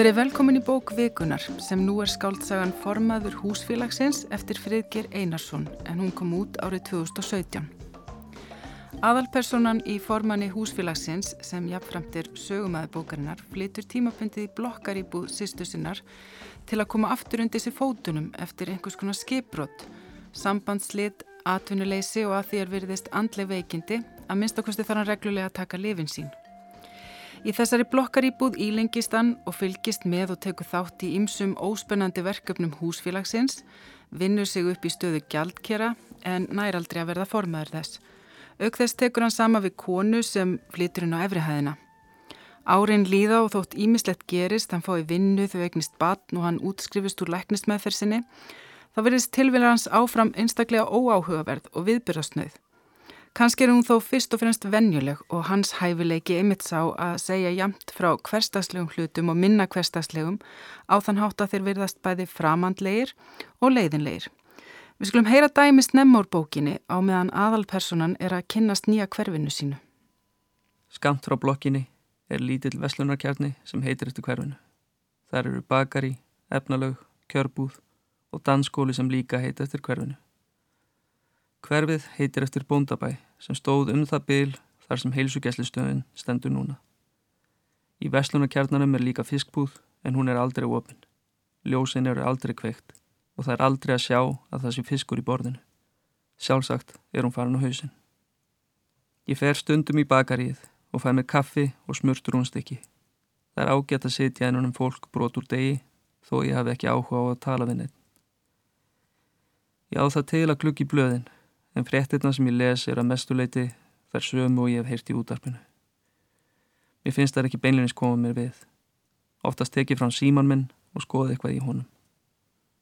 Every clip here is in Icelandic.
Verið velkomin í bók Vikunar sem nú er skáldsagan Formaður húsfélagsins eftir Friðger Einarsson en hún kom út árið 2017. Aðalpersonan í formanni húsfélagsins sem jafnframtir sögumæði bókarinnar flytur tímabundið í blokkar í búð sýstu sinnar til að koma aftur undir sér fótunum eftir einhvers konar skipbrott, sambandslit, atvinnuleysi og að því er veriðist andleg veikindi að minnstakosti þarf hann reglulega taka lifin sín. Í þessari blokkaríbúð ílengist hann og fylgist með og tekur þátt í ymsum óspennandi verkefnum húsfélagsins, vinnur sig upp í stöðu gjaldkera en næraldri að verða formaður þess. Auk þess tekur hann sama við konu sem flytur hann á efrihæðina. Árin líða og þótt ímislegt gerist, hann fái vinnu þau eignist batn og hann útskrifist úr læknistmeðfersinni, þá verðist tilvílar hans áfram einstaklega óáhugaverð og viðbyrjastnöð. Kanski er hún þó fyrst og fremst vennjuleg og hans hæfileiki einmitt sá að segja jamt frá hverstagslegum hlutum og minna hverstagslegum á þann hátt að þeir virðast bæði framandlegir og leiðinlegir. Við skulum heyra dæmi snemmur bókinni á meðan aðalpersonan er að kynnast nýja hverfinu sínu. Skamt frá blokkinni er lítill veslunarkjarni sem heitir eftir hverfinu. Þar eru bakari, efnalög, kjörbúð og dansskóli sem líka heitir eftir hverfinu. Hverfið heitir eftir bóndabæ sem stóð um það byl þar sem heilsugjæslistöðin stendur núna. Í veslunarkjarnanum er líka fiskbúð en hún er aldrei opinn. Ljósin eru aldrei kveikt og það er aldrei að sjá að það sé fiskur í borðinu. Sjálfsagt er hún farin á hausin. Ég fer stundum í bakaríð og fæ með kaffi og smurt rúnstykki. Það er ágætt að sitja ennum fólk brot úr degi þó ég hafi ekki áhuga á að tala við neitt. Ég á það til að klukki blöðin en fréttirna sem ég les er að mestuleiti þær sömu og ég hef heyrt í útarpinu. Mér finnst það ekki beinleins komað mér við. Oftast tekið fram síman minn og skoði eitthvað í honum.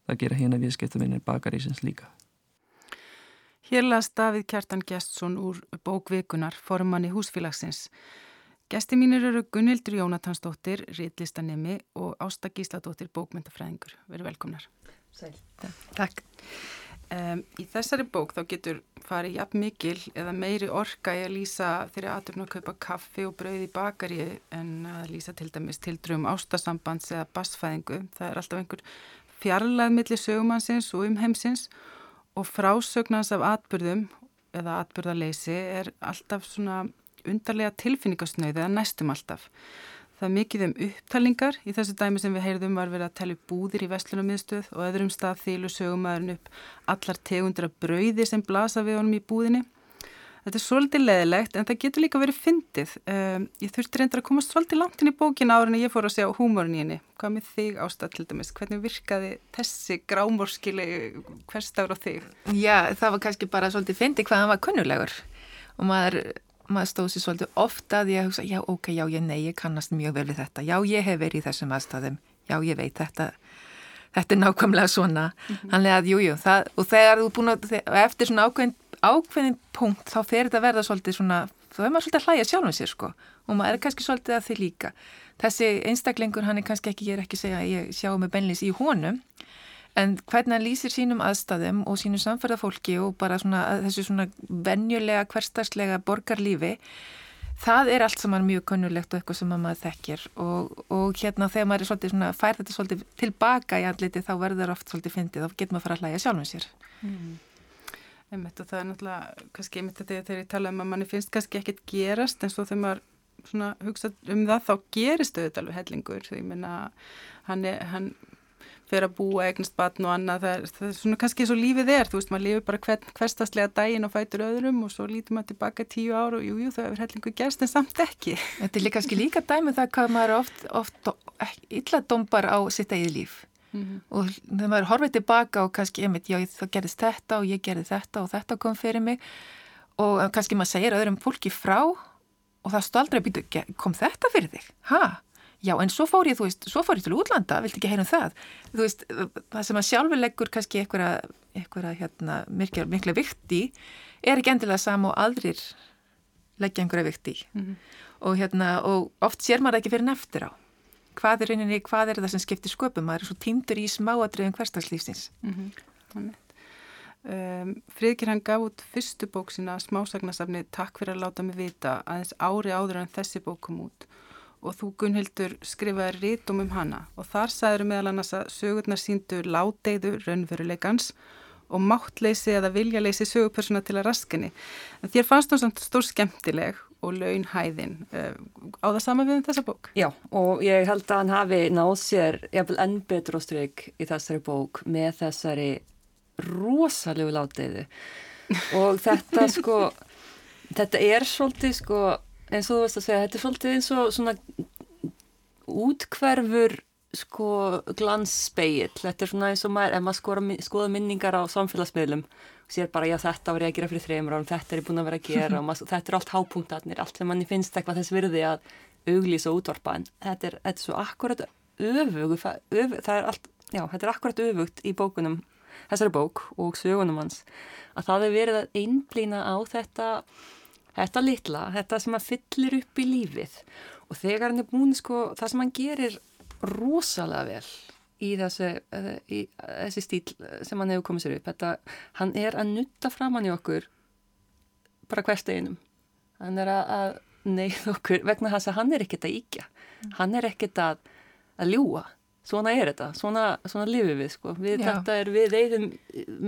Það gera hérna viðskiptavinnir bakarísins líka. Hér las Davíð Kjartan Gjestsson úr bókvikunar formanni húsfélagsins. Gesti mínir eru Gunnildur Jónatansdóttir, Ríðlistanemi og Ásta Gísladóttir, bókmyndafræðingur. Verið velkomnar. Sæl. Takk. Um, í þessari bók þá getur farið jafn mikil eða meiri orka í að lýsa þeirri aðturna að kaupa kaffi og brauð í bakari en að lýsa til dæmis til dröm ástasambands eða basfæðingu. Það er alltaf einhver fjarlæð millir sögumansins og umheimsins og frásögnans af atbyrðum eða atbyrðarleysi er alltaf svona undarlega tilfinningasnöð eða næstum alltaf. Það er mikið um upptalingar. Í þessu dæmi sem við heyrðum var verið að tella upp búðir í vestlunarmiðstöð og öðrum stað þýlu sögumæðurinn upp allar tegundur af brauði sem blasa við honum í búðinni. Þetta er svolítið leðilegt en það getur líka verið fyndið. Um, ég þurfti reyndar að komast svolítið langt inn í bókina ára en ég fór að segja húmórin í henni. Hvað með þig ástað til dæmis? Hvernig virkaði þessi grámorskili hverstaður á þig? Já, það var kannski bara svolítið fyndið hvað hann var kunnulegur og maður maður stóð sér svolítið ofta að ég hugsa, já, ok, já, ég, nei, ég kannast mjög vel við þetta, já, ég hef verið í þessum aðstæðum, já, ég veit þetta, þetta er nákvæmlega svona, mm -hmm. hann er að, jú, jú, það, og þegar þú búin að, eftir svona ákveðin, ákveðin punkt, þá fer þetta að verða svolítið svona, þá er maður svolítið að hlæja sjálfum sér, sko, og maður er kannski svolítið að þið líka. Þessi einstaklingur, hann er kannski ekki, ég er ekki að segja, ég sjáu mig benlis í honum, En hvernig hann lýsir sínum aðstæðum og sínum samferðafólki og bara svona, þessu svona venjulega, hverstagslega borgarlífi, það er allt saman mjög kunnulegt og eitthvað sem maður þekkir og, og hérna þegar maður er svolítið svona, fær þetta svolítið tilbaka í andliti þá verður oft svolítið fyndið, þá getur maður að fara að hlæja sjálfum sér. Mm. Einmitt og það er náttúrulega, kannski einmitt þetta þegar ég tala um að manni finnst kannski ekkit gerast en svo þegar maður hugsa um það þá gerist auðvitað alveg hellingur, því minna hann, hann fyrir að búa eignast batn og annað það er, það er svona kannski eins og lífið er þú veist, maður lifir bara hvern, hverstaslega daginn og fætur öðrum og svo lítur maður tilbaka tíu ára og jújú, jú, það hefur hellingu gerst en samt ekki Þetta er kannski líka dæmið um það hvað maður oft, oft illa dombar á sitt eigið líf mm -hmm. og þegar maður horfið tilbaka og kannski, veit, já, það gerðist þetta og ég gerði þetta og þetta kom fyrir mig og kannski maður segir öðrum fólki frá og það staldra býtu, kom þetta fyrir þig? Hæ? Já, en svo fór ég, þú veist, svo fór ég til útlanda, vilti ekki heyra um það. Þú veist, það sem að sjálfur leggur kannski eitthvað hérna, mikla vikt í, er ekki endilega sam og aldrir leggja einhverja vikt í. Mm -hmm. og, hérna, og oft sér maður ekki fyrir neftir á. Hvað er rauninni, hvað er það sem skiptir sköpum? Maður er svo týndur í smáadröðum hverstagslýfsins. Mm -hmm. um, Fríðkir hann gaf út fyrstu bók sína smásagnasafni Takk fyrir að láta mig vita aðeins ári áður en þessi bók kom út og þú Gunnhildur skrifaði rítum um hana og þar sagður meðal annars að sögurnar síndu láteiðu raunveruleikans og máttleysi eða viljaleysi sögupersona til að raskinni. En þér fannst þú samt stór skemmtileg og launhæðin uh, á það sama við um þessa bók. Já, og ég held að hann hafi náð sér jafnvel enn betur á stryk í þessari bók með þessari rosalegu láteiðu og þetta sko þetta er svolítið sko eins og þú veist að segja, þetta er svolítið eins og svona útkverfur sko glansspeill, þetta er svona eins og maður, ef maður skoða minningar á samfélagsmiðlum og sér bara já þetta var ég að gera fyrir þreymur árum, þetta er ég búin að vera að gera og maður, þetta er allt hápunktarnir, allt sem manni finnst eitthvað þess virði að auglýsa útvarpa. En þetta er, þetta er svo akkurat öfug, öfug, það er allt, já þetta er akkurat öfugt í bókunum, þessari bók og sögunum hans, að það er verið að einblýna á þetta þetta litla, þetta sem að fyllir upp í lífið. Og þegar hann er búin sko, það sem hann gerir rosalega vel í þessi, eh, í þessi stíl sem hann hefur komið sér upp þetta, hann er að nutta fram hann í okkur bara hverst einum hann er að, að neyð okkur vegna þess að hann er ekkert að íkja hann er ekkert að, að ljúa svona er þetta, svona, svona lifið við sko. við, þetta er, við eigðum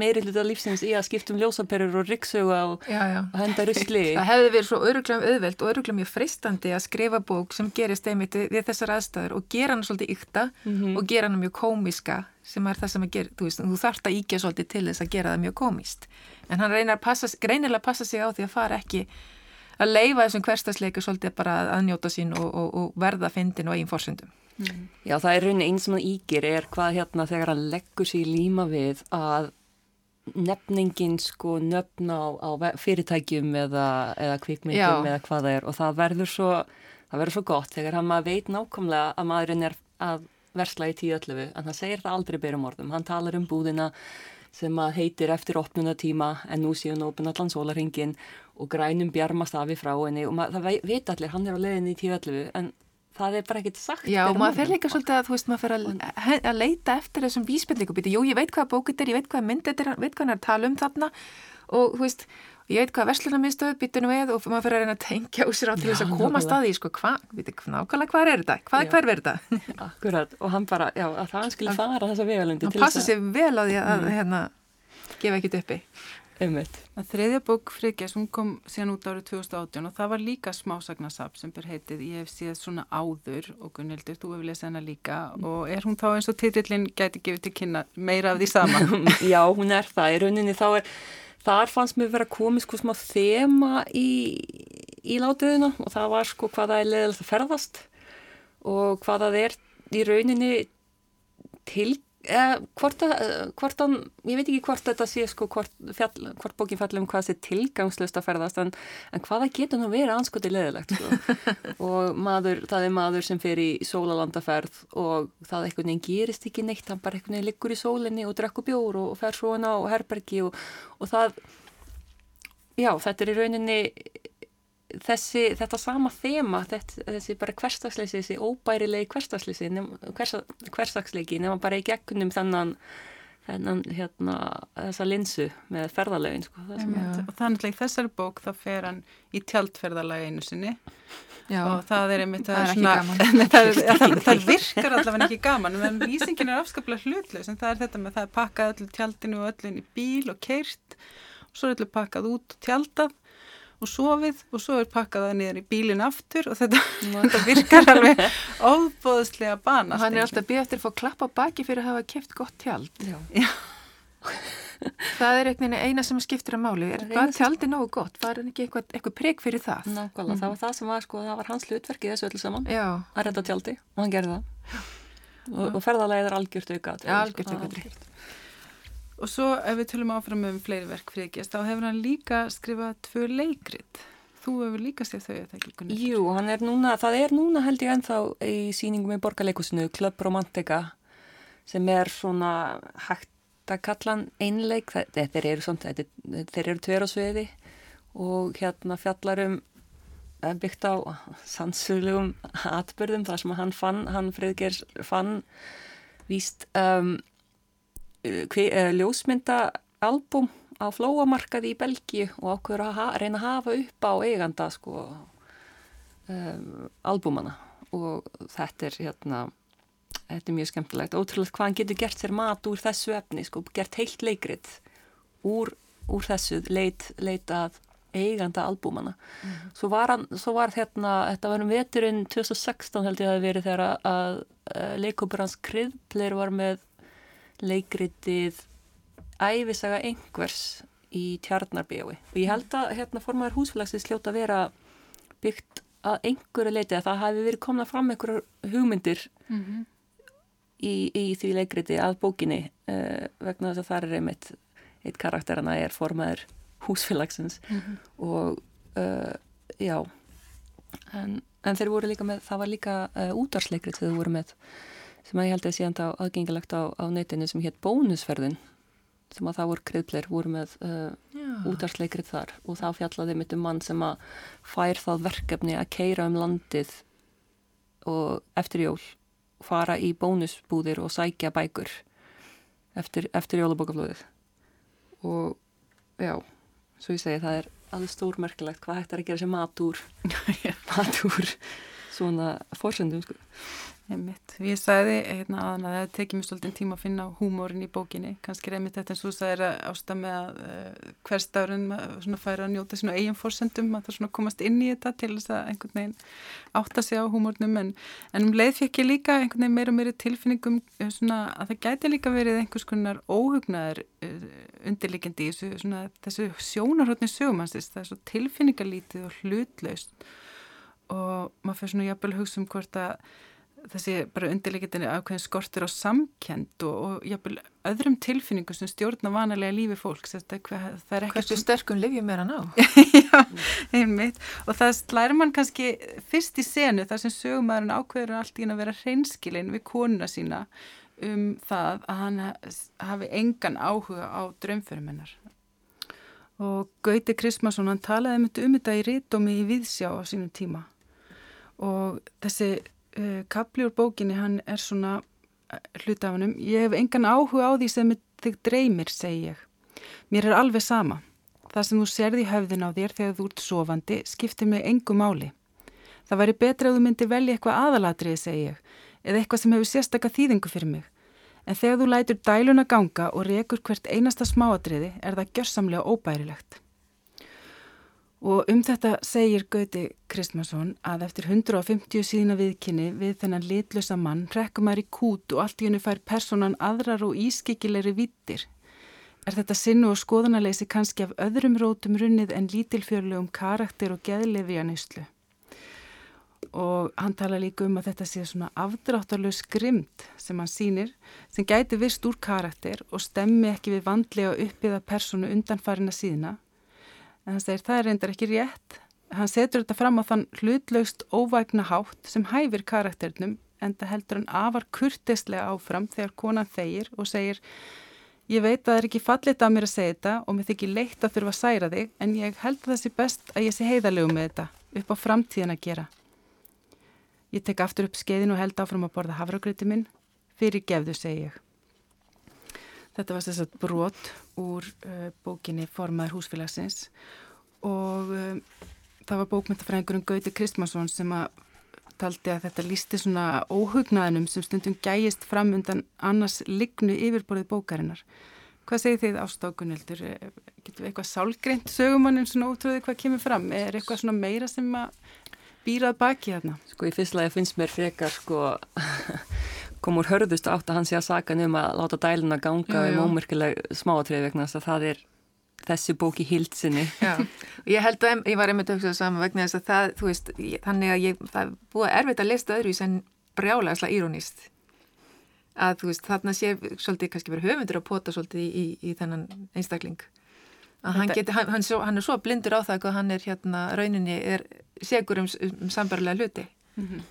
meiri hluta lífsins í að skiptum ljósaperur og riksuga og, og henda rusli. Það hefði verið svo öruglega auðvelt og öruglega mjög freistandi að skrifa bók sem gerist einmitt við þessar aðstæður og gera hann svolítið ykta mm -hmm. og gera hann mjög komíska sem er það sem að gera, þú veist, þú þarft að íkja svolítið til þess að gera það mjög komíst en hann reynar að passa, greinilega að passa sig á því að fara ekki að leifa þessum hverstasleiku svolítið bara að njóta sín og, og, og verða fyndin og eigin fórsöndum Mm. Já, það er rauninni eins sem hann ígir er hvað hérna þegar hann leggur sér líma við að nefningin sko nöfna á, á fyrirtækjum eða, eða kvikmyndum eða hvað það er. Og það verður svo, það verður svo gott þegar hann maður veit nákvæmlega að maðurinn er að versla í tíu öllu en hann segir það aldrei byrjum orðum, hann talar um búðina sem að heitir eftir opnunatíma en nú séu hann opna allan sólarhingin og grænum bjarmast af í frá henni. Og maður, það veit allir, hann er á leðinni í tíu öllu en það er bara ekkert sagt Já, og maður fer líka svolítið að þú veist, maður fer að, leita eftir þessum vísbendlingum jú, ég veit hvað bókit er, ég veit hvað mynd er veit hvað hann er að tala um þarna. Og þú veist, ég veit hvað verslunarmiðstöð býtinu við og maður fer að reyna að tengja úr sér á til þess að koma staði, sko, hvað, veit ekki nákvæmlega hvað er þetta, hvað er hver verða Akkurat, og hann bara, já, að það skilja fara þessa að, mm. hérna, gefa ekkit uppi Einmitt. Þriðja bók Friðgjars, hún kom síðan út árið 2018 og það var líka smásagnasap sem ber heitið Ég hef síðan svona áður og Gunnildur, þú hefur lesað hana líka og er hún þá eins og titillin gæti gefið til kynna meira af því sama? Já, hún er það. Í rauninni þá er, þar fannst mér verið að koma sko smá þema í, í látiðina og það var sko hvaða er leðilegt að ferðast og hvaða er í rauninni til Eh, hvort, að, hvort hann, ég veit ekki hvort þetta sé sko hvort, fjall, hvort bókin fallum hvað sé tilgangslust að ferðast en, en hvaða getur nú verið anskoti leðilegt sko. og maður, það er maður sem fer í sólalandaferð og það eitthvað nefn gerist ekki neitt hann bara eitthvað nefn liggur í sólinni og drekku bjór og, og fer svona á herbergi og, og það já, þetta er í rauninni þessi, þetta sama þema þetta, þessi bara hverstagsleysi þessi óbærilegi hverstagsleysi hverstagsleiki nema bara í gegnum þennan, þennan hérna, þessa linsu með ferðarlegin sko, og þannig að þessari bók þá fer hann í tjaldferðarlegi einu sinni. Já, og það er einmitt það, það, er svona, það, það, það virkar allavega ekki gaman en vísingin er afskaplega hlutlaus. En það er þetta með það er pakkað öllu tjaldinu og öllu inn í bíl og keirt og svo er öllu pakkað út og tjaldað og sofið og svo er pakkaða niður í bílinn aftur og þetta, þetta virkar alveg óbóðslega bana. Hann er alltaf býð eftir að fá klappa baki fyrir að hafa kæft gott tjald. Já. Já. það er einhvern veginn eina sem skiptir að máli. Er hvað tjald er nógu gott? Var hann ekki eitthvað, eitthvað preg fyrir það? Nákvæmlega, mm. það var það sem var sko, það var hans hlutverkið þessu öllu saman. Já. Að redda tjaldi og hann gerði það. Og, og ferðalega er algjört auka. Já, algjört auka. Og svo ef við tölum áfram um fleiri verk friðgjast, þá hefur hann líka skrifað tvö leikrit. Þú hefur líka séð þau að ekki kunni. Jú, er núna, það er núna held ég ennþá í síningum í borgarleikusinu, Club Romantica, sem er svona hægt að kalla hann einleik. Þeir eru svona, þeir eru tver á sviði og hérna fjallarum eh, byggt á sannsuglegum atbyrðum þar sem hann fann, hann friðgjars fann víst um, ljósmyndaalbum á flóamarkaði í Belgíu og ákveður að reyna að hafa upp á eiganda sko um, albúmana og þetta er hérna þetta er mjög skemmtilegt, ótrúlega hvað hann getur gert sér mat úr þessu efni, sko, gert heilt leikrit úr, úr þessu leit, leit að eiganda albúmana. Mm -hmm. Svo var hann, svo var hérna, þetta var um veturinn 2016 held ég að það verið þegar að, að leikópur hans Kryðpleir var með leikritið æfisaga einhvers í tjarnarbíjói og ég held að hérna formaður húsfélagsins hljóta að vera byggt að einhverju leiti að það hafi verið komna fram einhverju hugmyndir mm -hmm í, í því leikriti að bókinni uh, vegna þess að það er einmitt eitt karakterana er formaður húsfélagsins. Mm -hmm. og uh, já. En, en þeir voru líka með það var líka uh, útarsleikrit þegar þeir voru með sem að ég held að sé enda aðgengilegt á, á neytinu sem hétt bónusferðin sem að það voru kriðpleir voru með útarsleikrit þar. Og þá fjallaði mitt um mann sem að fær það verkefni að keira um landið og eftir jól fara í bónusbúðir og sækja bækur eftir, eftir jólabókaflóðið. Og já, svo ég segi það er alveg stórmerkilegt hvað hægt er að gera sér matúr matúr svona fórsendum sko Einmitt. Ég sagði hérna að það tekið mér svolítið tíma að finna húmórin í bókinni. Kannski einmitt þetta eins og það er ástað með að uh, hverstafurinn svona færa að njóta sín og eigin fórsendum að það svona komast inn í þetta til þess að einhvern veginn átta sig á húmórnum. En, en um leið fekk ég líka einhvern veginn meira og meira tilfinningum eh, svona að það gæti líka verið einhvers konar óhugnaður uh, undirlikjandi í þessu, svona, þessu sjónarhóttni sögumansist það er svo tilfinningalítið og hlutlaust. Og maður fyrir svona jafnvel hugsa um hvort að þessi bara undirleikitinu ákveðin skortur á samkend og, og jafnvel öðrum tilfinningum sem stjórna vanalega lífi fólks Hversu sterkum lifjum er hann á? Já, einmitt. Og það slæri mann kannski fyrst í senu þar sem sögumæðurinn ákveður allt í að vera hreinskilin við konuna sína um það að hann hafi engan áhuga á draumförumennar og Gauti Krismason hann talaði um þetta í rítomi í Viðsjá á sínum tíma. Og þessi uh, kapli úr bókinni, hann er svona uh, hlutafanum, ég hef engan áhuga á því sem þig dreymir, segi ég. Mér er alveg sama. Það sem þú serði höfðin á þér þegar þú ert sofandi skiptir mig engu máli. Það væri betra að þú myndi velja eitthvað aðalatriði, segi ég, eða eitthvað sem hefur sérstakka þýðingu fyrir mig. En þegar þú lætur dæluna ganga og rekur hvert einasta smáatriði er það gjörsamlega óbærilegt. Og um þetta segir Gauti Kristmansson að eftir 150 síðina viðkynni við þennan litlösa mann rekkum maður í kút og allt í hennu fær personan aðrar og ískikilegri vittir. Er þetta sinnu og skoðanaleysi kannski af öðrum rótum runnið en lítilfjörlegum karakter og geðlefi að nýslu? Og hann tala líka um að þetta sé svona afdráttarlög skrimt sem hann sínir sem gæti vist úr karakter og stemmi ekki við vandlega uppiða personu undanfarina síðna en hann segir það er reyndar ekki rétt. Hann setur þetta fram á þann hlutlaust óvægna hátt sem hæfir karakternum en það heldur hann afar kurtislega áfram þegar konan þeir og segir ég veit að það er ekki fallit af mér að segja þetta og mér þykir leitt að þurfa að særa þig en ég held að það sé best að ég sé heiðalegu með þetta upp á framtíðan að gera. Ég tek aftur upp skeiðin og held áfram að borða hafragröti minn. Fyrir gefðu segi ég Þetta var þess að brot úr uh, bókinni Formaður húsfélagsins og um, það var bókmyndafræðingurinn Gauti Kristmansson sem að taldi að þetta lísti svona óhugnaðinum sem stundum gæjist fram undan annars lignu yfirborðið bókarinnar. Hvað segir þið ástákunildur? Getur við eitthvað sálgreint sögumannin svona ótrúðið hvað kemur fram? Er eitthvað svona meira sem að býrað baki þarna? Sko í fyrstlega finnst mér frekar sko kom úr hörðust átt að hann sé að saka um að láta dæluna ganga um ómyrkileg smáatrið vegna þess að það er þessi bóki hildsinni. Ég held að ég var einmitt auðvitað saman vegna þess að það, þú veist, þannig að ég, það búið erfitt að lesta öðru sem brjálega slag írónist að þú veist, þarna sé svolítið kannski verið höfundur að pota svolítið í, í, í þennan einstakling. Að hann, geti, hann, hann, hann er svo blindur á það að hann er hérna, rauninni er segur um, um sambarlega hluti. Mm -hmm.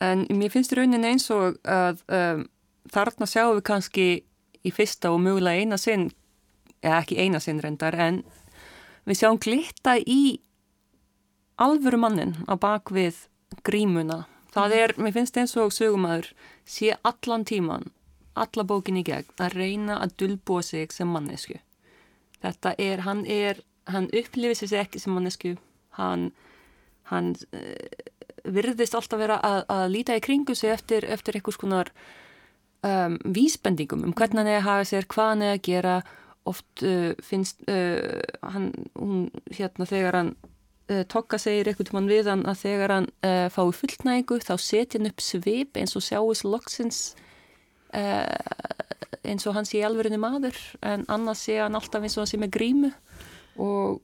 En mér finnst rauninni eins og að um, þarna sjáum við kannski í fyrsta og mögulega eina sinn eða ekki eina sinn reyndar en við sjáum glitta í alvöru mannin á bakvið grímuna. Það er, mér finnst eins og sögumæður sé allan tíman, alla bókin í gegn að reyna að dulbúa sig sem mannesku. Þetta er, hann er, hann upplifir sér ekki sem mannesku, hann, hann uh, virðist alltaf vera að, að líta í kringu sig eftir, eftir einhvers konar um, vísbendingum um hvernig hann er að hafa sér, hvað hann er að gera. Oft uh, finnst uh, hann, hún hérna þegar hann uh, tokka segir einhvern tíman við hann að þegar hann uh, fái fullnægingu þá setja hann upp svip eins og sjáist loksins uh, eins og hann sé alverðinu maður en annars sé hann alltaf eins og hann sé með grímu. Og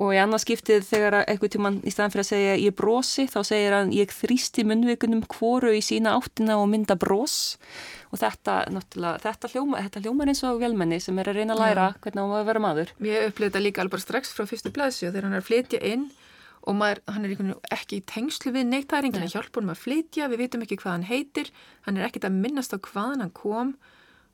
og í annars skiptið þegar eitthvað tíman í staðan fyrir að segja ég brosi þá segir hann ég þrýsti munvikunum kvoru í sína áttina og mynda bros. Og þetta, þetta hljómar hljóma eins og velmenni sem er að reyna að læra ja. hvernig hann var að vera maður. Ég upplýði þetta líka alveg strax frá fyrstu blæsju þegar hann er að flytja inn og maður, hann er ekki í tengslu við neitt, það er enginn að hjálpa hann að flytja við vitum ekki hvað hann heitir hann er ekkit að minnast á hvaðan hann kom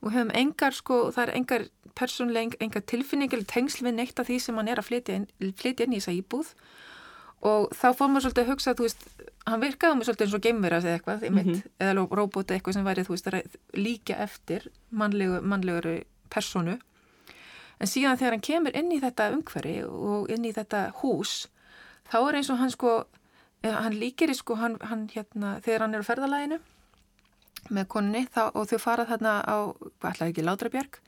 og hefum engar sko, það er engar persónlega, engar tilfinningileg tengsl við neitt af því sem hann er að flytja inn, flytja inn í þessa íbúð og þá fór maður svolítið að hugsa að þú veist, hann virkaði með svolítið eins og geimverðas eða eitthvað, mm -hmm. eða robóti eitthvað sem væri þú veist líka eftir mannlegu, mannleguru personu en síðan þegar hann kemur inn í þetta umhverfi og inn í þetta hús þá er eins og hann sko hann líkir sko, hann, hann hérna þegar hann er á ferðalæginu með konni þá, og þau farað þarna á, hvað ætlaði ekki, Látrabjörg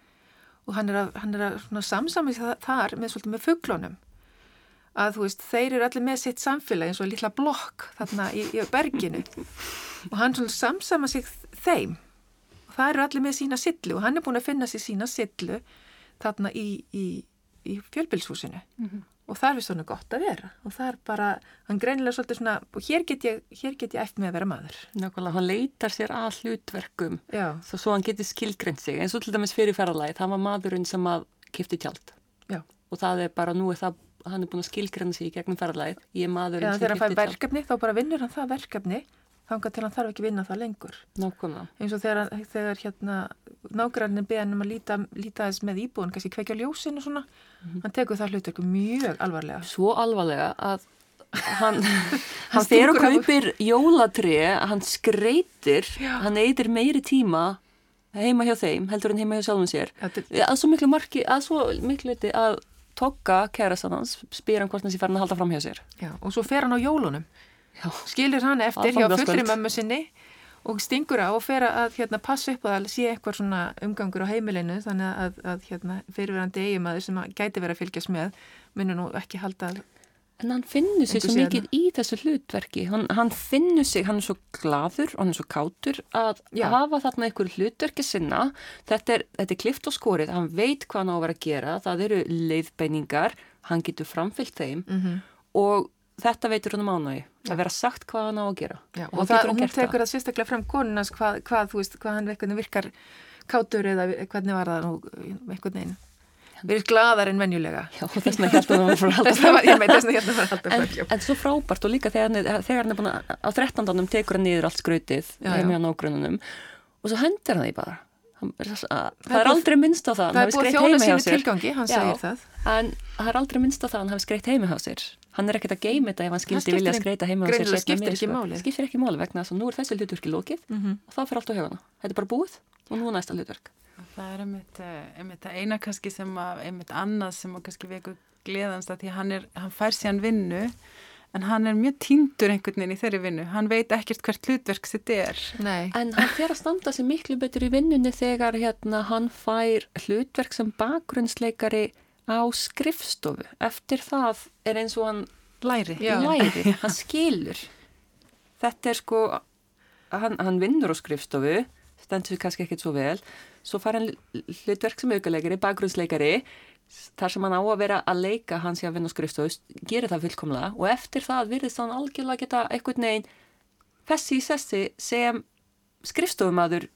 og hann er að, hann er að samsamið þar með svolítið með fugglónum að þú veist, þeir eru allir með sitt samfélag eins og lilla blokk þarna í, í berginu. Og hann svona samsama sig þeim. Og það eru allir með sína sillu og hann er búin að finna sér sína sillu þarna í, í, í fjölbilshúsinu mm -hmm og þar er svona gott að vera. Og það er bara, hann greinilega svolítið svona og hér get ég, hér get ég eftir með að vera maður. Nákvæmlega, hann leitar sér að hlutverkum. Þá svo hann getur skilgrend sig. Eins og til dæmis fyrir ferralagi, það var maðurinn sem að kipti tjald. Já. og það er bara, nú er það, hann er búin að skilgrenda sig í gegnum ferralagi, ég er maðurinn Já, sem kipti tjald Þegar hann fær verkefni, þá bara vinnur hann það verkefni þángar til hann þarf ekki vinna það lengur. Nákvæmlega. Eins og þegar, þegar hérna, nágrannin beðan um að líta, líta þess með íbúin kannski kveikja ljósin og svona. Mm -hmm. hann tekur það hlutur mjög alvarlega. Svo alvarlega að hann, hann þegar og kaupir jólatri, hann skreitir Já. hann eitir meiri tíma heima hjá þeim, heldur hann heima hjá sjálfum sér. Að svo miklu marki, að svo miklu liti að tokka kærastann hans spyr hann hvort hann sé farin að halda fram hjá sér. Já, og svo fer hann á jólunum Já. skilur hann eftir hjá fullri mömmu sinni og stingur á og fer að hérna, passa upp að sé eitthvað svona umgangur á heimilinu þannig að, að hérna, fyrirverandi eigimaður sem gæti verið að fylgjast með munur nú ekki halda En hann finnur sig svo mikið í þessu hlutverki. Hann, hann finnur sig, hann er svo gladur og hann er svo kátur að Já. hafa þarna einhver hlutverki sinna. Þetta er, þetta er klift og skorið, hann veit hvað hann á að vera að gera, það eru leiðbeiningar. Hann getur framfyllt þeim. Mm -hmm. og þetta veitur hann um ánægi að vera sagt hvað hann á að gera. Já, og, og það, hún tekur það sérstaklega frem konunans hvað, hvað, þú veist, hvað hann virkar kátur eða hvernig var það nú eitthvað neina við erum gladar en venjulega. Já, þess vegna hérna var fyrir alltaf ég veit þess vegna hérna var alltaf en, en svo frábært og líka þegar, þegar hann er búin að á 13. tekur hann niður allt skrautið með nágrununum og svo hendur hann því bara það, er aldrei minnst á það það er búin að þjóna sínu tilgangi, hann segir það. En það er aldrei minnst á það að hann hafi skreitt heimi hjá sér. Hann er ekkert að geima þetta ef hann skildi vilja skreita heima á sér það skiptir ekki máli. Skiptir ekki máli vegna þess að nú er þessi hlutverki lókið mm -hmm. og það fyrir allt á höfana þetta er bara búið og nú er næsta hlutverk. Það er einmitt, eh, einmitt eina kannski sem að einmitt annað sem að kannski veku gleðanst að því hann, er, hann fær sér hann vinnu en hann er mjög týndur einhvern veginn í þeirri vinnu. Hann veit ekkert hvert hlutverk þetta er. Nei. en hann fer að standa sér miklu betur í vinnunni þegar hérna, hann fær hlutverk sem bakgrunnsleikari á skrifstofu. Eftir það er eins og hann læri, læri. hann skilur. Þetta er sko hann, hann vinnur á skrifstofu stendur kannski ekkert svo vel. Svo far hann hlutverk sem aukuleikari bakgrunnsleikari þar sem hann á að vera að leika hans í að vinna á skrifstofu gerir það fullkomlega og eftir það virðist hann algjörlega geta eitthvað neginn fessi í sessi sem skrifstofumadur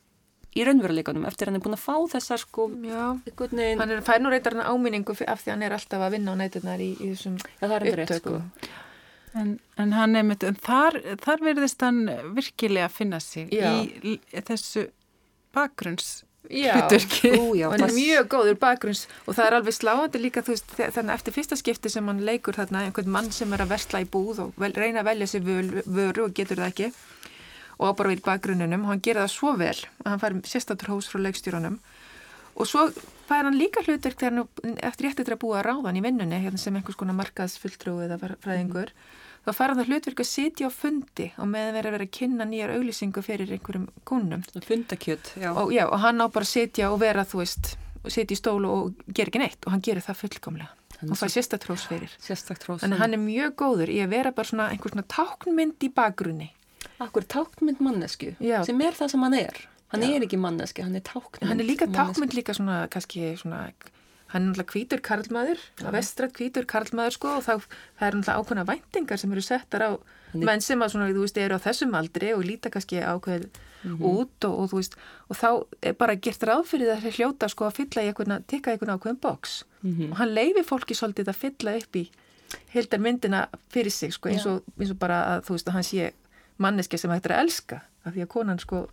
í raunveruleikunum eftir hann er búin að fá þessar sko negin... hann er færnur hann áminningu af því hann er alltaf að vinna á nætunar í, í þessum ja, upptöku sko. en, en hann er með þar, þar verðist hann virkilega að finna sig já. í þessu bakgrunns hluturki og hann er mjög góður bakgrunns og það er alveg sláandi líka þú veist þannig eftir fyrsta skipti sem hann leikur þarna einhvern mann sem er að versla í búð og vel, reyna að velja sér vöru og getur það ekki. Og á bara við bakgrunnunum og hann gera það svo vel að hann fær sérstatur hós frá leikstjórunum og svo fær hann líka hlutverk þegar hann eftir réttir að búa að ráðan í vinnunni hérna sem einhvers konar markaðsfulltrú eða fræðingur þá fara það hlutverk að sitja á fundi og meðan vera að vera að kynna nýjar auglýsingu fyrir einhverjum kúnum Fundakjöt, já. og, já, og hann á bara að sitja og vera þú veist, sitja í stólu og gera ekki neitt og hann gerir það fullkomlega og fær sérstatrós fyrir Sérstakt hrós. þannig hann er mjög góður í að vera bara svona einhver svona táknmynd í bakgrunni Akkur táknmynd mannesku Já. sem er það sem hann er. Hann er ekki manneski, hann er táknmynd. hann er líka tákmynd líka svona kannski svona hann er náttúrulega hvítur karlmaður að vestrætt hvítur karlmaður sko og þá það er náttúrulega ákveðna væntingar sem eru settar á Hann er- menn sem að svona, þú veist, eru á þessum aldri og líta kannski ákveð Mhm. út og, og þú veist, og þá er bara gert ráð fyrir það hljóta sko að fylla í einhverna, tikka í einhverna ákveðin box Mhm. og hann leifi fólki svolítið að fylla upp í hildar myndina fyrir sig sko eins og, eins og bara að þú veist að hann sé manneski sem hættir að elska af því að konan sko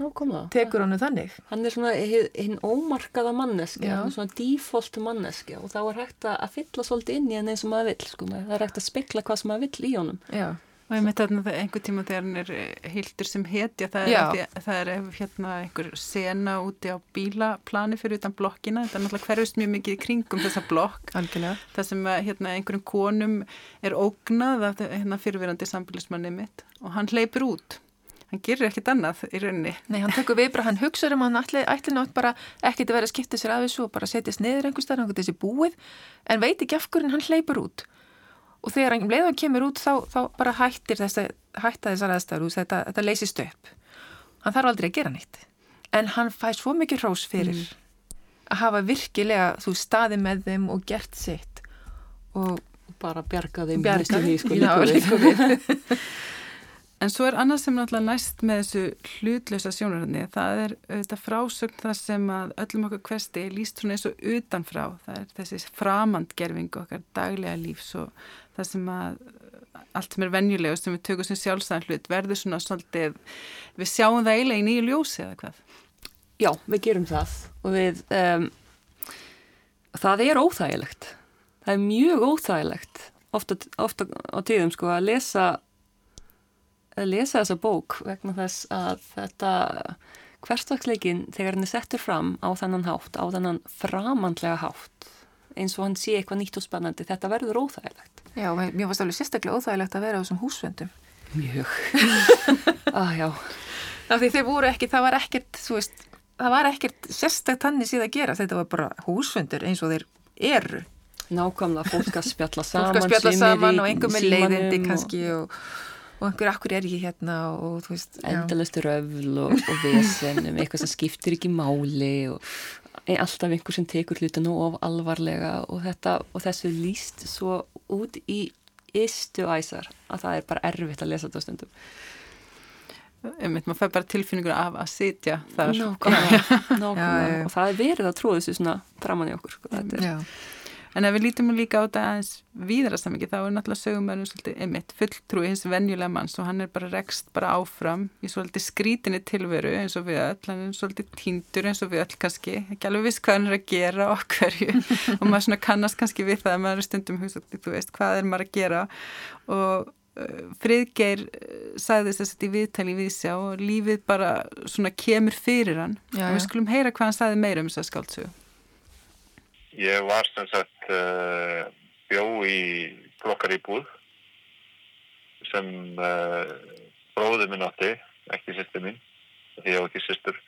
Nákvæmlega. tekur honum þannig Hann er svona hinn ómarkaða manneski, Já. hann er svona default manneski og þá er hægt að að fylla svolítið inn í hann eins og maður vill, sko. Það er hægt að spekla hvað sem maður vill í honum. Já, Og ég myndi þarna það einhver tíma þegar hann er eh, hildur sem hetja, það er, það er hérna einhver sena úti á bílaplani fyrir utan blokkina, þetta er náttúrulega hverfist mjög mikið í kringum þessa blokk, algjörlega það sem að, hérna, einhverjum konum er ógnað af hérna, fyrirverandi sambilismanni mitt og hann hleypur út. Hann gerir ekkert annað í rauninni. Nei, hann tekur viðbra, hann hugsaður um að hann ætli, ætli nátt bara ekkert að vera að skipta sér af þessu og bara setjast niður einhver starf, hann þessi búið, en veit ekki af hverju hann hleypur út. Og þegar hann, um leið og hann kemur út, þá, þá bara hættir þess, hætta þessar aðstæður, þú veist, þetta, þetta leysist upp. Hann þarf aldrei að gera nýtt. En hann fæ svo mikið hrós fyrir að hafa virkilega, þú staði með þeim og gert sitt. Og Og bara bjarga þeim Bjarga sko, Já, líka við. En svo er annað sem náttúrulega næst með þessu hlutlösa sjónarhörni, það er auðvitað frásögn það sem að öllum okkur hversti er líst svona eins og utanfrá, það er þessi framandgerfing okkar daglega lífs og það sem að allt sem er venjulega og sem við tökum sem sjálfsæðan hlut verður svona svolítið, við sjáum það eiginlega í nýju ljósi eða hvað. Já, við gerum það og við, um, það er óþægilegt. Það er mjög óþægilegt ofta, ofta á tíðum sko að lesa, að lesa þessa bók vegna þess að þetta hverstagsleikin þegar hann er settur fram á þennan hátt, á þennan framandlega hátt eins og hann sé eitthvað nýtt og spennandi, þetta verður óþægilegt. Já, mér varst alveg sérstaklega óþægilegt að vera á þessum húsvöndum. Mjög. ah, já. Voru ekki, það var ekkert, veist, það var ekkert sérstakt tannig síðan að gera. Þetta var bara húsfundur eins og þeir eru. Nákvæmlega, fólk að spjalla saman. Fólk að spjalla í saman og einhver með leiðindi kannski og, og einhver akkur er ég hérna og þú veist, já. endalust röfl og, og vesen um eitthvað sem skiptir ekki máli og ein- alltaf einhver sem tekur hlutin of alvarlega og, þetta, og þessu líst svo út í istu æsar að það er bara erfitt að lesa þetta á stundum. Einmitt, maður fær bara tilfinningur af að sitja þar. Nákvæmlega, nákvæmlega. Já, já, já. og það er verið að tróða þessu svona framann í okkur. Sko. Þetta er, Já. En ef við lítum líka á þetta aðeins víðara samingi þá er náttúrulega sögumörnum svolítið einmitt fulltrúi hins venjulega manns og hann er bara rekst bara áfram í svolítið skrítinni tilveru eins og við öll, hann er svolítið týndur eins og við öll kannski, ekki alveg viss hvað hann er að gera og hverju. Og maður svona kannast kannski við það að maður er stundum hugsað, þú veist, hvað er maður að gera? Og Friðgeir sagði þess að í viðtali við sjá og lífið bara svona kemur fyrir hann. Já, og við já. skulum heyra hvað hann sagði meira um þess að skáldsögu. Ég var sem sagt uh, bjó í blokkar íbúð sem uh, bróði minn átti, ekki sýstir mín, því ég á ekki sýstur.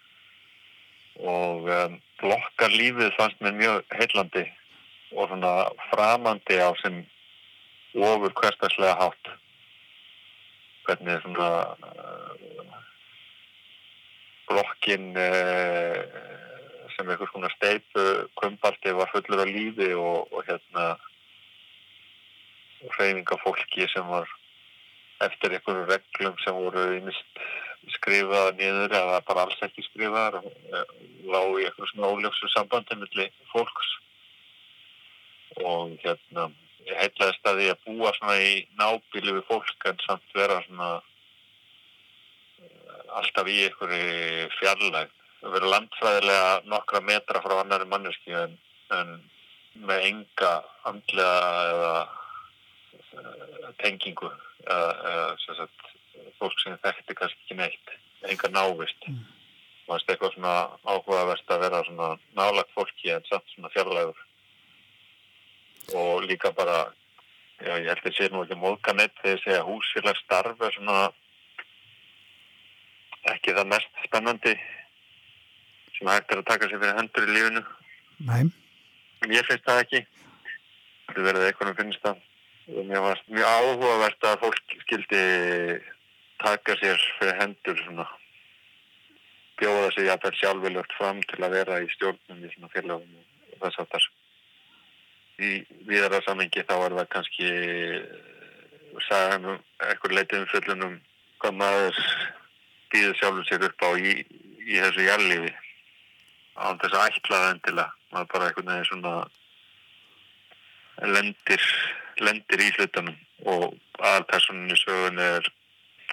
Og um, blokkar lífið fannst mér mjög heillandi og svona framandi á sem ofur hverstagslega hátt. Hvernig svona uh, blokkin sem einhvers konar steipu kumbalti var fullur af lífi og, og hérna hreyfinga fólki sem var eftir einhverju reglum sem voru ímist skrifaða niður eða bara alls ekki skrifaðar og lág í einhverju svona óljóksu sambandi milli fólks. Og hérna ég heitlaðist að því að búa svona í nábílu við fólk en samt vera svona eh, alltaf í einhverju fjarlægt vera landfræðilega nokkra metra frá annari manneski en, en með enga andlega eða uh, tengingu eða, sem sagt, fólk sem þekkti kannski ekki neitt, enga návist. Mm. og það er eitthvað svona áhugaverst að vera svona nálagt fólki en samt svona fjarlægur. Og líka bara já, ég held að sé nú ekki móðganett þegar ég segja húsfélagsstarf er svona ekki það mest spennandi sem hægt er að taka sér fyrir hendur í lífinu. Næm. Ég finnst það ekki. Það verður eitthvað að finnst það. Mér var mjög áhugavert að fólk skildi taka sér fyrir hendur svona bjóða að það sjálfurlögt fram til að vera í stjórnum í svona félagum og þess að þar. Í viðara samengi þá er það kannski sagðan um eitthvað leitið um fullunum hvað maður býður sjálfur sér upp á í, í þessu jællifi án þess að ætla það endilega maður bara einhvern veginn svona lendir lendir í hlutunum og aðalpersoninu sögun er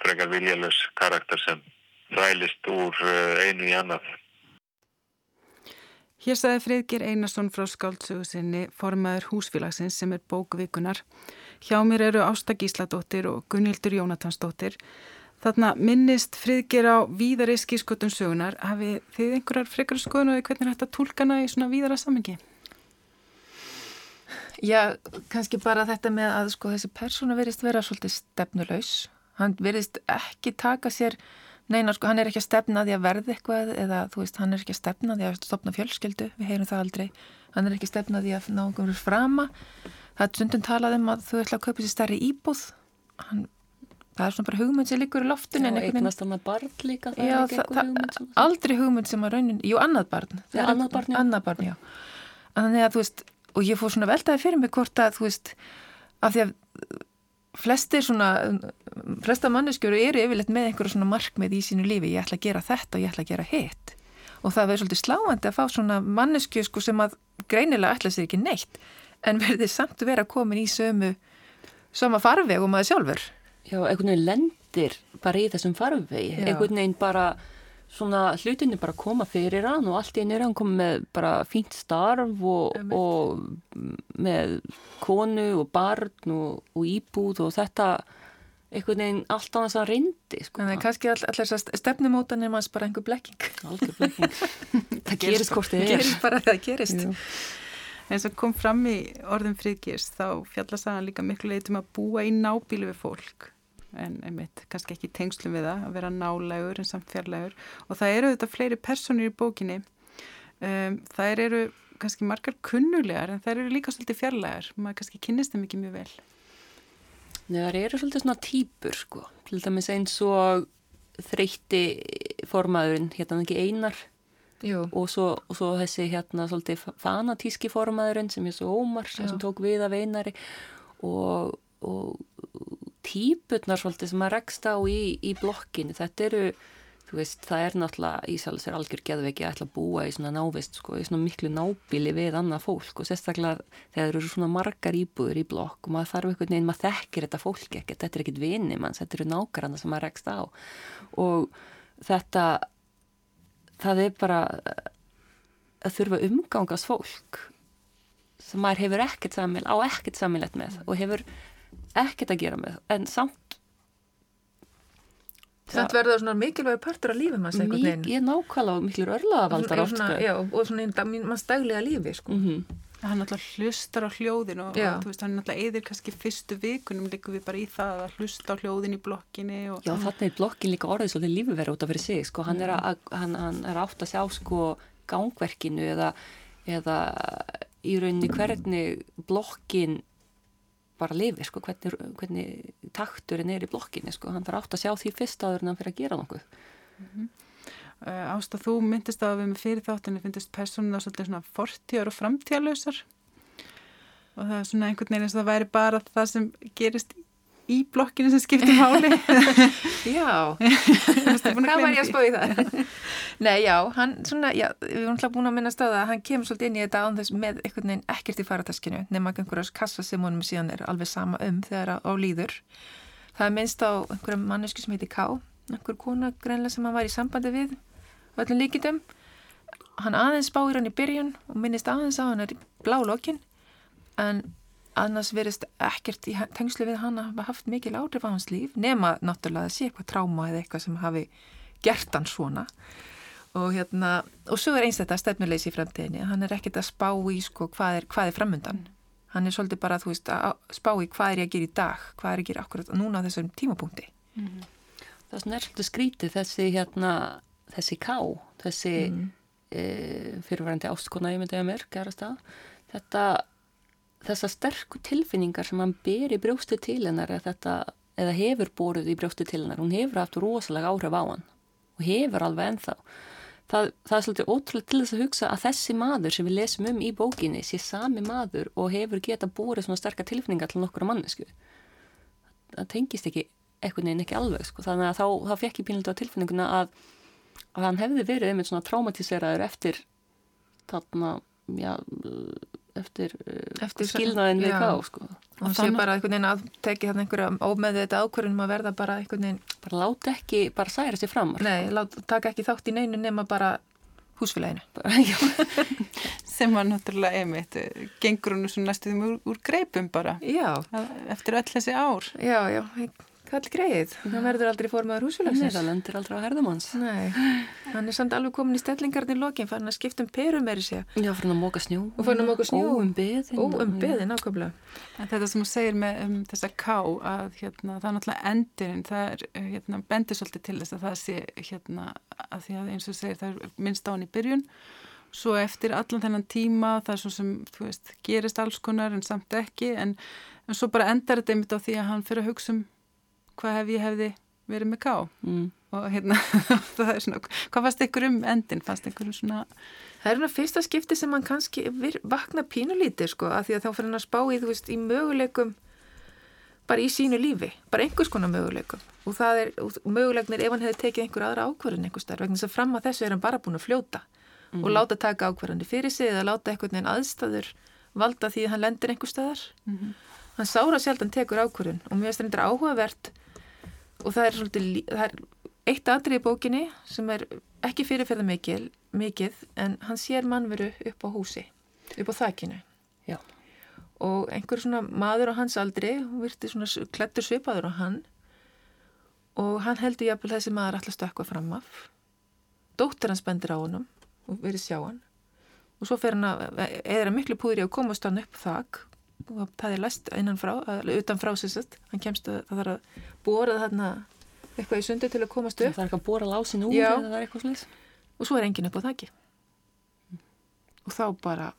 frekar viljalös karakter sem þrælist úr eh, einu í annað Hér saði Friðgir Einarsson frá skáldsögu sinni formaður húsfélagsins sem er bókvikunar. Hjá mér eru Ásta Gísladóttir og Gunnildur Jónatansdóttir. Þarna minnist Friðgir á víðari skískotun sögunar. Hafið þið einhverjar frekar skoðun og hvernig þetta tólkana í svona víðara samengi? Já, kannski bara þetta með að sko þessi persóna verist vera svolítið stefnulegs. Hann verist ekki taka sér Neina, sko, hann er ekki að stefna því að verði eitthvað eða, þú veist, hann er ekki að stefna því að stopna fjölskyldu, við heyrum það aldrei. Hann er ekki að stefna því að ná einhverjum frama. Það er stundum talað um að þú ætla að kaupa sér stærri íbúð. Hann, það er svona bara hugmynd sem liggur í loftinu. Já, eignast annað barn líka, það já, hugmynd. Sem... Aldrei hugmynd sem að raunin, jú, annað barn. Já, annað barn, já. Annað barn. Þannig að, þú veist, og ég fór svona veltaði fyrir mig hvort að, þú veist, af því að flestir svona, flesta manneskjöru eru yfirleitt með einhverju svona markmið í sínu lífi, ég ætla að gera þetta og ég ætla að gera hitt og það verður svolítið sláandi að fá svona manneskju sko sem að greinilega ætla sér ekki neitt en verður samt að vera komin í sömu sama farveg og maður sjálfur Já, einhvern veginn lendir bara í þessum farvegi, einhvern veginn bara svona hlutinni bara koma fyrir hann og allt í einu er hann komið með bara fínt starf og, og með konu og barn og, og íbúð og þetta einhvern veginn allt þess að reyndi sko. Þannig að kannski all, allar þess að stefnumótan er maður bara einhver blekking. Það gerist hvort þið er. Gerist bara það gerist. Jú. En sem kom fram í orðum friðgjörst þá fjallast hann líka miklu leitum að búa í nábílu við fólk en einmitt kannski ekki tengslum við það að vera nálegur en samt fjarlægur. Og það eru þetta fleiri personir í bókinni. Um, það eru kannski margar kunnulegar en það eru líka svolítið fjarlægar. Maður kannski kynnist þeim ekki mjög vel. Nei, það eru svolítið svona týpur sko, til dæmis eins og þreytti formaðurinn, hérna ekki einar? Og svo, og svo þessi hérna svolítið fanatíski formaðurinn sem er svo ómar sem tók við af einari. Og, og típutnar svolítið sem að rekst á í, í blokkinu, þetta eru veist, það er náttúrulega Ísælis er algjör geðveiki að ætla að búa í svona návist sko, í svona miklu nábili við annað fólk og sérstaklega þegar eru svona margar íbúður í blokk og maður þarf einhvern veginn, maður þekkir þetta fólk ekkert, þetta er ekkert vini manns, þetta eru nákvæmna sem maður rekst á. Og þetta það er bara að þurfa umgangast fólk sem maður hefur ekkert samil, á ekkert samilett með og hefur ekkert að gera með en samt Samt verður það svona mikilvægur partur af lífið manns eitthvað neina. Ég er nákvæmlega miklur örlaðavaldar oft. Sko. Já, og svona manns daglega lífi, sko. Mm -hmm. Er náttúrulega hlustar á hljóðin og, og þú veist, hann náttúrulega eðir kannski fyrstu vikunum líka við bara í það að hlusta á hljóðin í blokkinni. Og... Já, þarna er blokkin líka orðið svolítið lífverð út af fyrir sig, sko. Hann mm. er, að, hann, hann er átt að sjá, sko, gangverkinu eða, eða í rauninni hvernig blokkin bara lifi, sko, hvernig, hvernig takturinn er í blokkinni, sko, hann þarf átt að sjá því fyrst áður en hann fyrir að gera nokkuð. Mm -hmm. uh, Ásta, þú myndist að við með fyrir þáttinu finnist personuna svolítið svona fortíðar og framtíðalösar og það er svona einhvern veginn eins og það væri bara það sem gerist í blokkinu sem skiptir máli. Já. Hvað var ég að í það? Nei, já, hann svona, já, við vorum hlað búin að minna staða að hann kemur svolítið inn í þetta án þess með einhvern veginn ekkert í farataskinu nema einhverjars kassa sem honum síðan er alveg sama um þegar á líður. Það er minnst á einhverjum mannesku sem heiti Ká einhver kona greinlega sem hann var í sambandi við öllum líkitum hann aðeins spáir hann í byrjun og minnist aðeins á hann er blá lokin en annars verist ekkert í tengslu við hann að hafa haft mikil áhrif á hans líf nema náttúrulega að sé eitthvað tráma eða eitthvað sem hafi gert hann svona og hérna, og svo er eins þetta stefnuleysi í framtíðinni, hann er ekkert að spá í sko hvað er, hvað er framundan hann er svolítið bara, þú veist, að spá í hvað er ég að gera í dag, hvað er ég að gera akkurat núna á þessum tímapunkti Það er svona er svolítið skrítið þessi hérna, þessi ká, þessi mm. e, fyrirværendi ástkona ég myndi að það. Þetta, þessar sterku tilfinningar sem hann ber í brjósti til hennar þetta, eða hefur borðið í brjósti til hennar, hún hefur haft rosalega áhrif á hann og hefur alveg ennþá. Það, það er svolítið ótrúlega til þess að hugsa að þessi maður sem við lesum um í bókinni sé sami maður og hefur geta borið svona sterkar tilfinningar til nokkura mannesku. Það tengist ekki eitthvað neginn ekki alveg sko. þannig að þá, þá fekk ég pínlega tilfinninguna að, að hann hefði verið einmitt svona traumatiseraður eftir þarna, já, eftir, eftir skilnaðin við ká sko. og sé bara einhvern veginn að teki þarna einhverja ómeðið þetta ákvörðunum að verða bara einhvern veginn bara láta ekki, bara særa sér fram nei, láta, taka ekki þátt í neinu nema bara húsfélaginu. Sem var náttúrulega einmitt gengur hún svo næstuðum úr, úr greipum bara. Já. eftir öll þessi ár. Já, já, kall greið það verður aldrei formaður húsfélagsins. Það lendir aldrei á herðumanns nei, hann er samt alveg komin í stellingarni í lokin fann að skipta um perum er þessi já, fann að móka snjó. Og fann að móka snjó. Óum beðin óum beðin, ákvæmlega þetta sem hún segir með um, þessa ká að hérna, það er náttúrulega endurinn það er, hérna, bendur svolítið til þess að það sé hérna, að því að eins og segir það er minnst á hann í byrjun. Svo eftir allan þennan tíma það er svo sem, þú veist, gerist alls konar en samt ekki, en, en svo bara endar þetta einmitt á því að hann fyrir að hugsa um hvað hef ég hefði verið með ká mm. og hérna það er svona, hvað fannst ykkur um endin fannst ykkur um svona Það er svona fyrsta skipti sem hann kannski vakna pínulítið sko, af því að þá fyrir hann að spá í, þú veist, í möguleikum bara í sínu lífi, bara einhvers konar möguleikum og það er, möguleiknir ef hann hefði tekið einhver aðra ákvarðin einhver starf, vegna þess að fram að þessu er hann bara búin að fljóta mm. og láta taka ákvarðandi fyrir sig eða láta einhvern veginn aðstæður valda því að hann lendir einhver staðar mm. hann sára sjaldan tekur ákvarðin og mér finnst þetta áhugavert og það er svolítið, það er eitt aðrið í bókinni sem er ekki fyrirferða mikil, mikið en hann sér mannveru upp á húsi upp á þakkinu og einhver svona maður á hans aldri virti svona klettur svipaður á hann. Og hann heldur jafnvel þessi maður alltaf stökka fram af. Dóttir hans bendir á honum og verið sjá hann. Og svo fer hann að eða miklu púður í að komast hann upp þakk og það er læst innan frá, utan frá sérsett hann kemst að það þarf að bóra þarna eitthvað í sundi til að komast upp. það er ekki að bóra lásin úr eða það er eitthvað slúðis og svo er engin upp á þakki og þá bara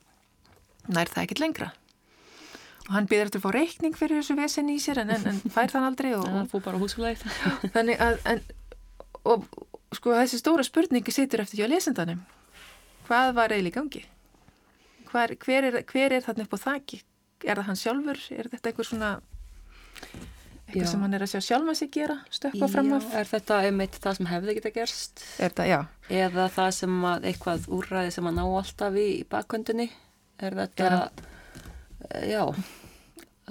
nær það ekkit lengra. Og hann býður eftir að fá reikning fyrir þessu vesen í sér en, en, en fær þann aldrei og, hann fór bara húsflæð þannig að en, og sko þessi stóra spurningi situr eftir hjá lesendanum. Hvað var eiginlega gangi? Hver, hver, er, hver er þarna upp á þakki er það hann sjálfur, er þetta eitthvað svona eitthvað já. sem hann er að sjá sjálf að sig gera, stökka fram af? er þetta einmitt það sem hefði geta gerst? Er það, já. Eða það sem að eitthvað úrræði sem að ná alltaf í bakkvöndinni er þetta er já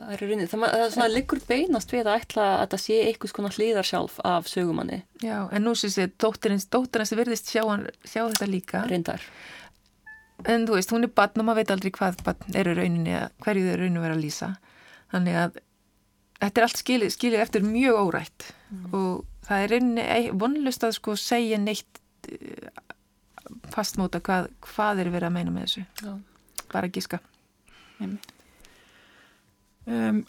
það er, rinni, það, það er svona liggur beinast við að ætla að það sé eitthvað svona hlýðar sjálf af sögumanni. Já, en nú syns ég dóttirins, dóttirins verðist sjá, hann, sjá þetta líka. Reyndar en þú veist, hún er barn og maður veit aldrei hvað barn eru rauninni að hverju þau rauninu verið að lýsa. Þannig að þetta er allt skilið, skilið eftir mjög órætt. Mm. og það er rauninni vonlust að sko segja neitt eh, fastmóta hvað, hvað er verið að meina með þessu. Já. bara gíska um,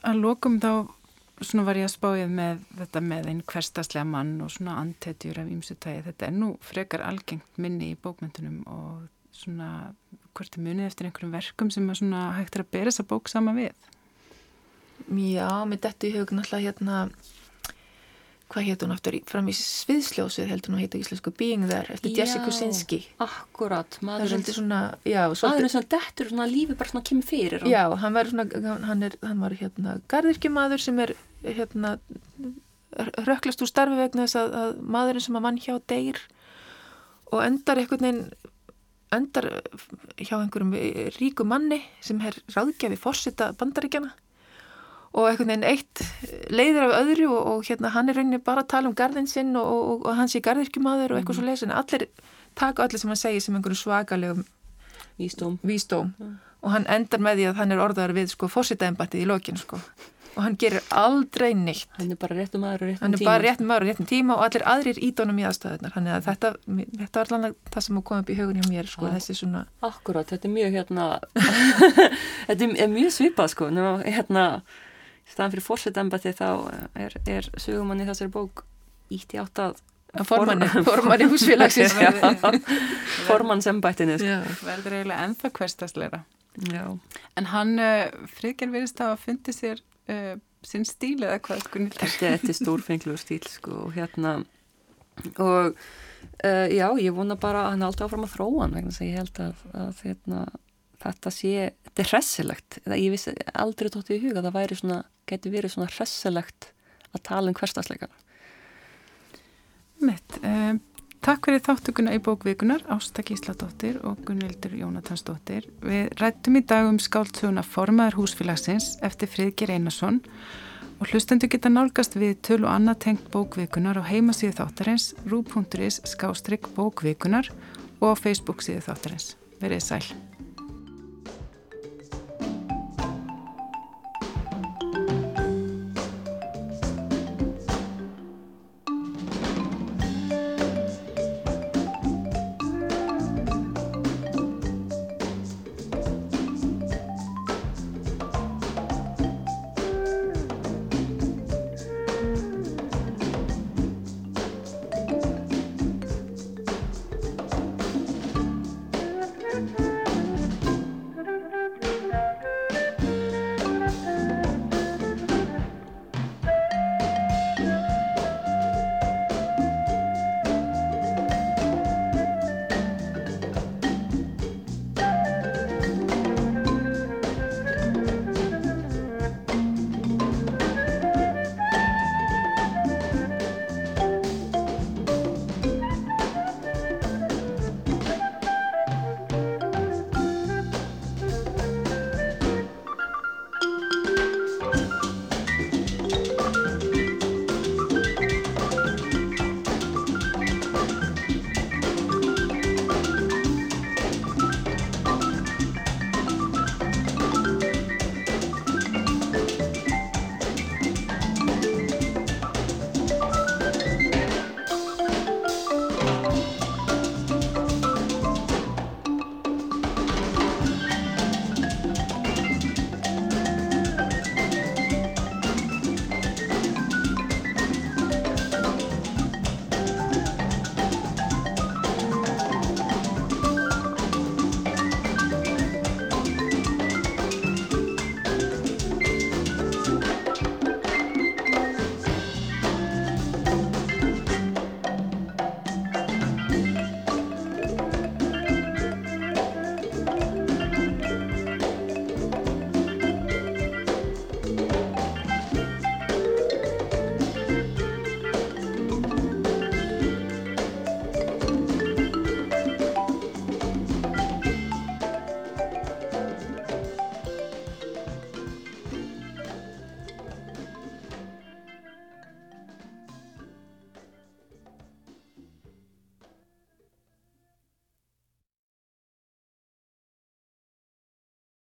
að lokum þá svona var ég að spáið með þetta með einn hverstaslega mann og svona antetjur af ýmsutægi þetta er nú frekar algengt minni í bókmyndunum og svona hvort er munið eftir einhverjum verkum sem að hægt er að bera þessa bók sama við? Já, með þetta í hug náttúrulega hérna hvað hétt hún aftur fram í sviðsljósið heldur hún að heita íslensku Being There eftir Jessica Kusinski Akkurat, maðurinn svona, já, maðurinn svona dettur svona lífi bara svona kemur fyrir hann. Já, hann var svona hann, er, hann var hérna gardirkjumadur sem er hérna röklast úr starfi vegna þess að, að maðurinn sem að mann hjá deyr og endar einhvern veginn endar hjá einhverjum ríku manni sem er ráðgjafi fórsita bandaríkjana og einhvern veginn eitt leiðir af öðru og, og hérna hann er rauninni bara að tala um gardin sinn og, og, og hans er gardirkjumadur og eitthvað mm. svo leiðis en allir taka allir sem hann segir sem einhverjum svakalegum vístóm, vístóm. Mm. og hann endar með því að hann er orðaður við sko fórsitaembatið í lokinu sko og hann gerir aldrei neitt Hann er bara réttum aður og réttum hann er tíma. bara réttum maður og réttum tíma og allir aðrir ídónum í aðstæðunar þannig að þetta, þetta var allan það sem kom upp í hugun hjá mér sko, þessi svona Akkurát, þetta er mjög hérna þetta er- mjög svipað sko nema, hérna, í staðan fyrir fórsetembæti þá er, er sögumann í þessari bók ítt í átt að að formanni, formanni húsfélagsins formannsembættinu sko. Já. verður eiginlega ennþá hverstasleira. En hann, uh, Frigger virðist að hafa fundið sér uh, sinn stíl eða hvað Gunnildur? þetta, er stórfengluður stíl sko og hérna og uh, já, ég vona bara að hann haldi áfram að þróa hann vegna þess að ég held að, að hérna, þetta sé, þetta er hressilegt ég vissi aldrei tótt í huga að það væri svona, geti verið svona hressilegt að tala um hverstasleikana Mitt. Uh, takk fyrir þáttökuna í bókvikunar, Ásta Gísladóttir og Gunnildur Jónatansdóttir. Við rættum í dag um skáltsuguna Formaður húsfélagsins eftir Friðger Einarsson og hlustendur geta nálgast við töl og annað tengt bókvikunar á heimasíðu þáttarins rú.is skástrygg bókvikunar og á Facebook síðu þáttarins. Verið sæl.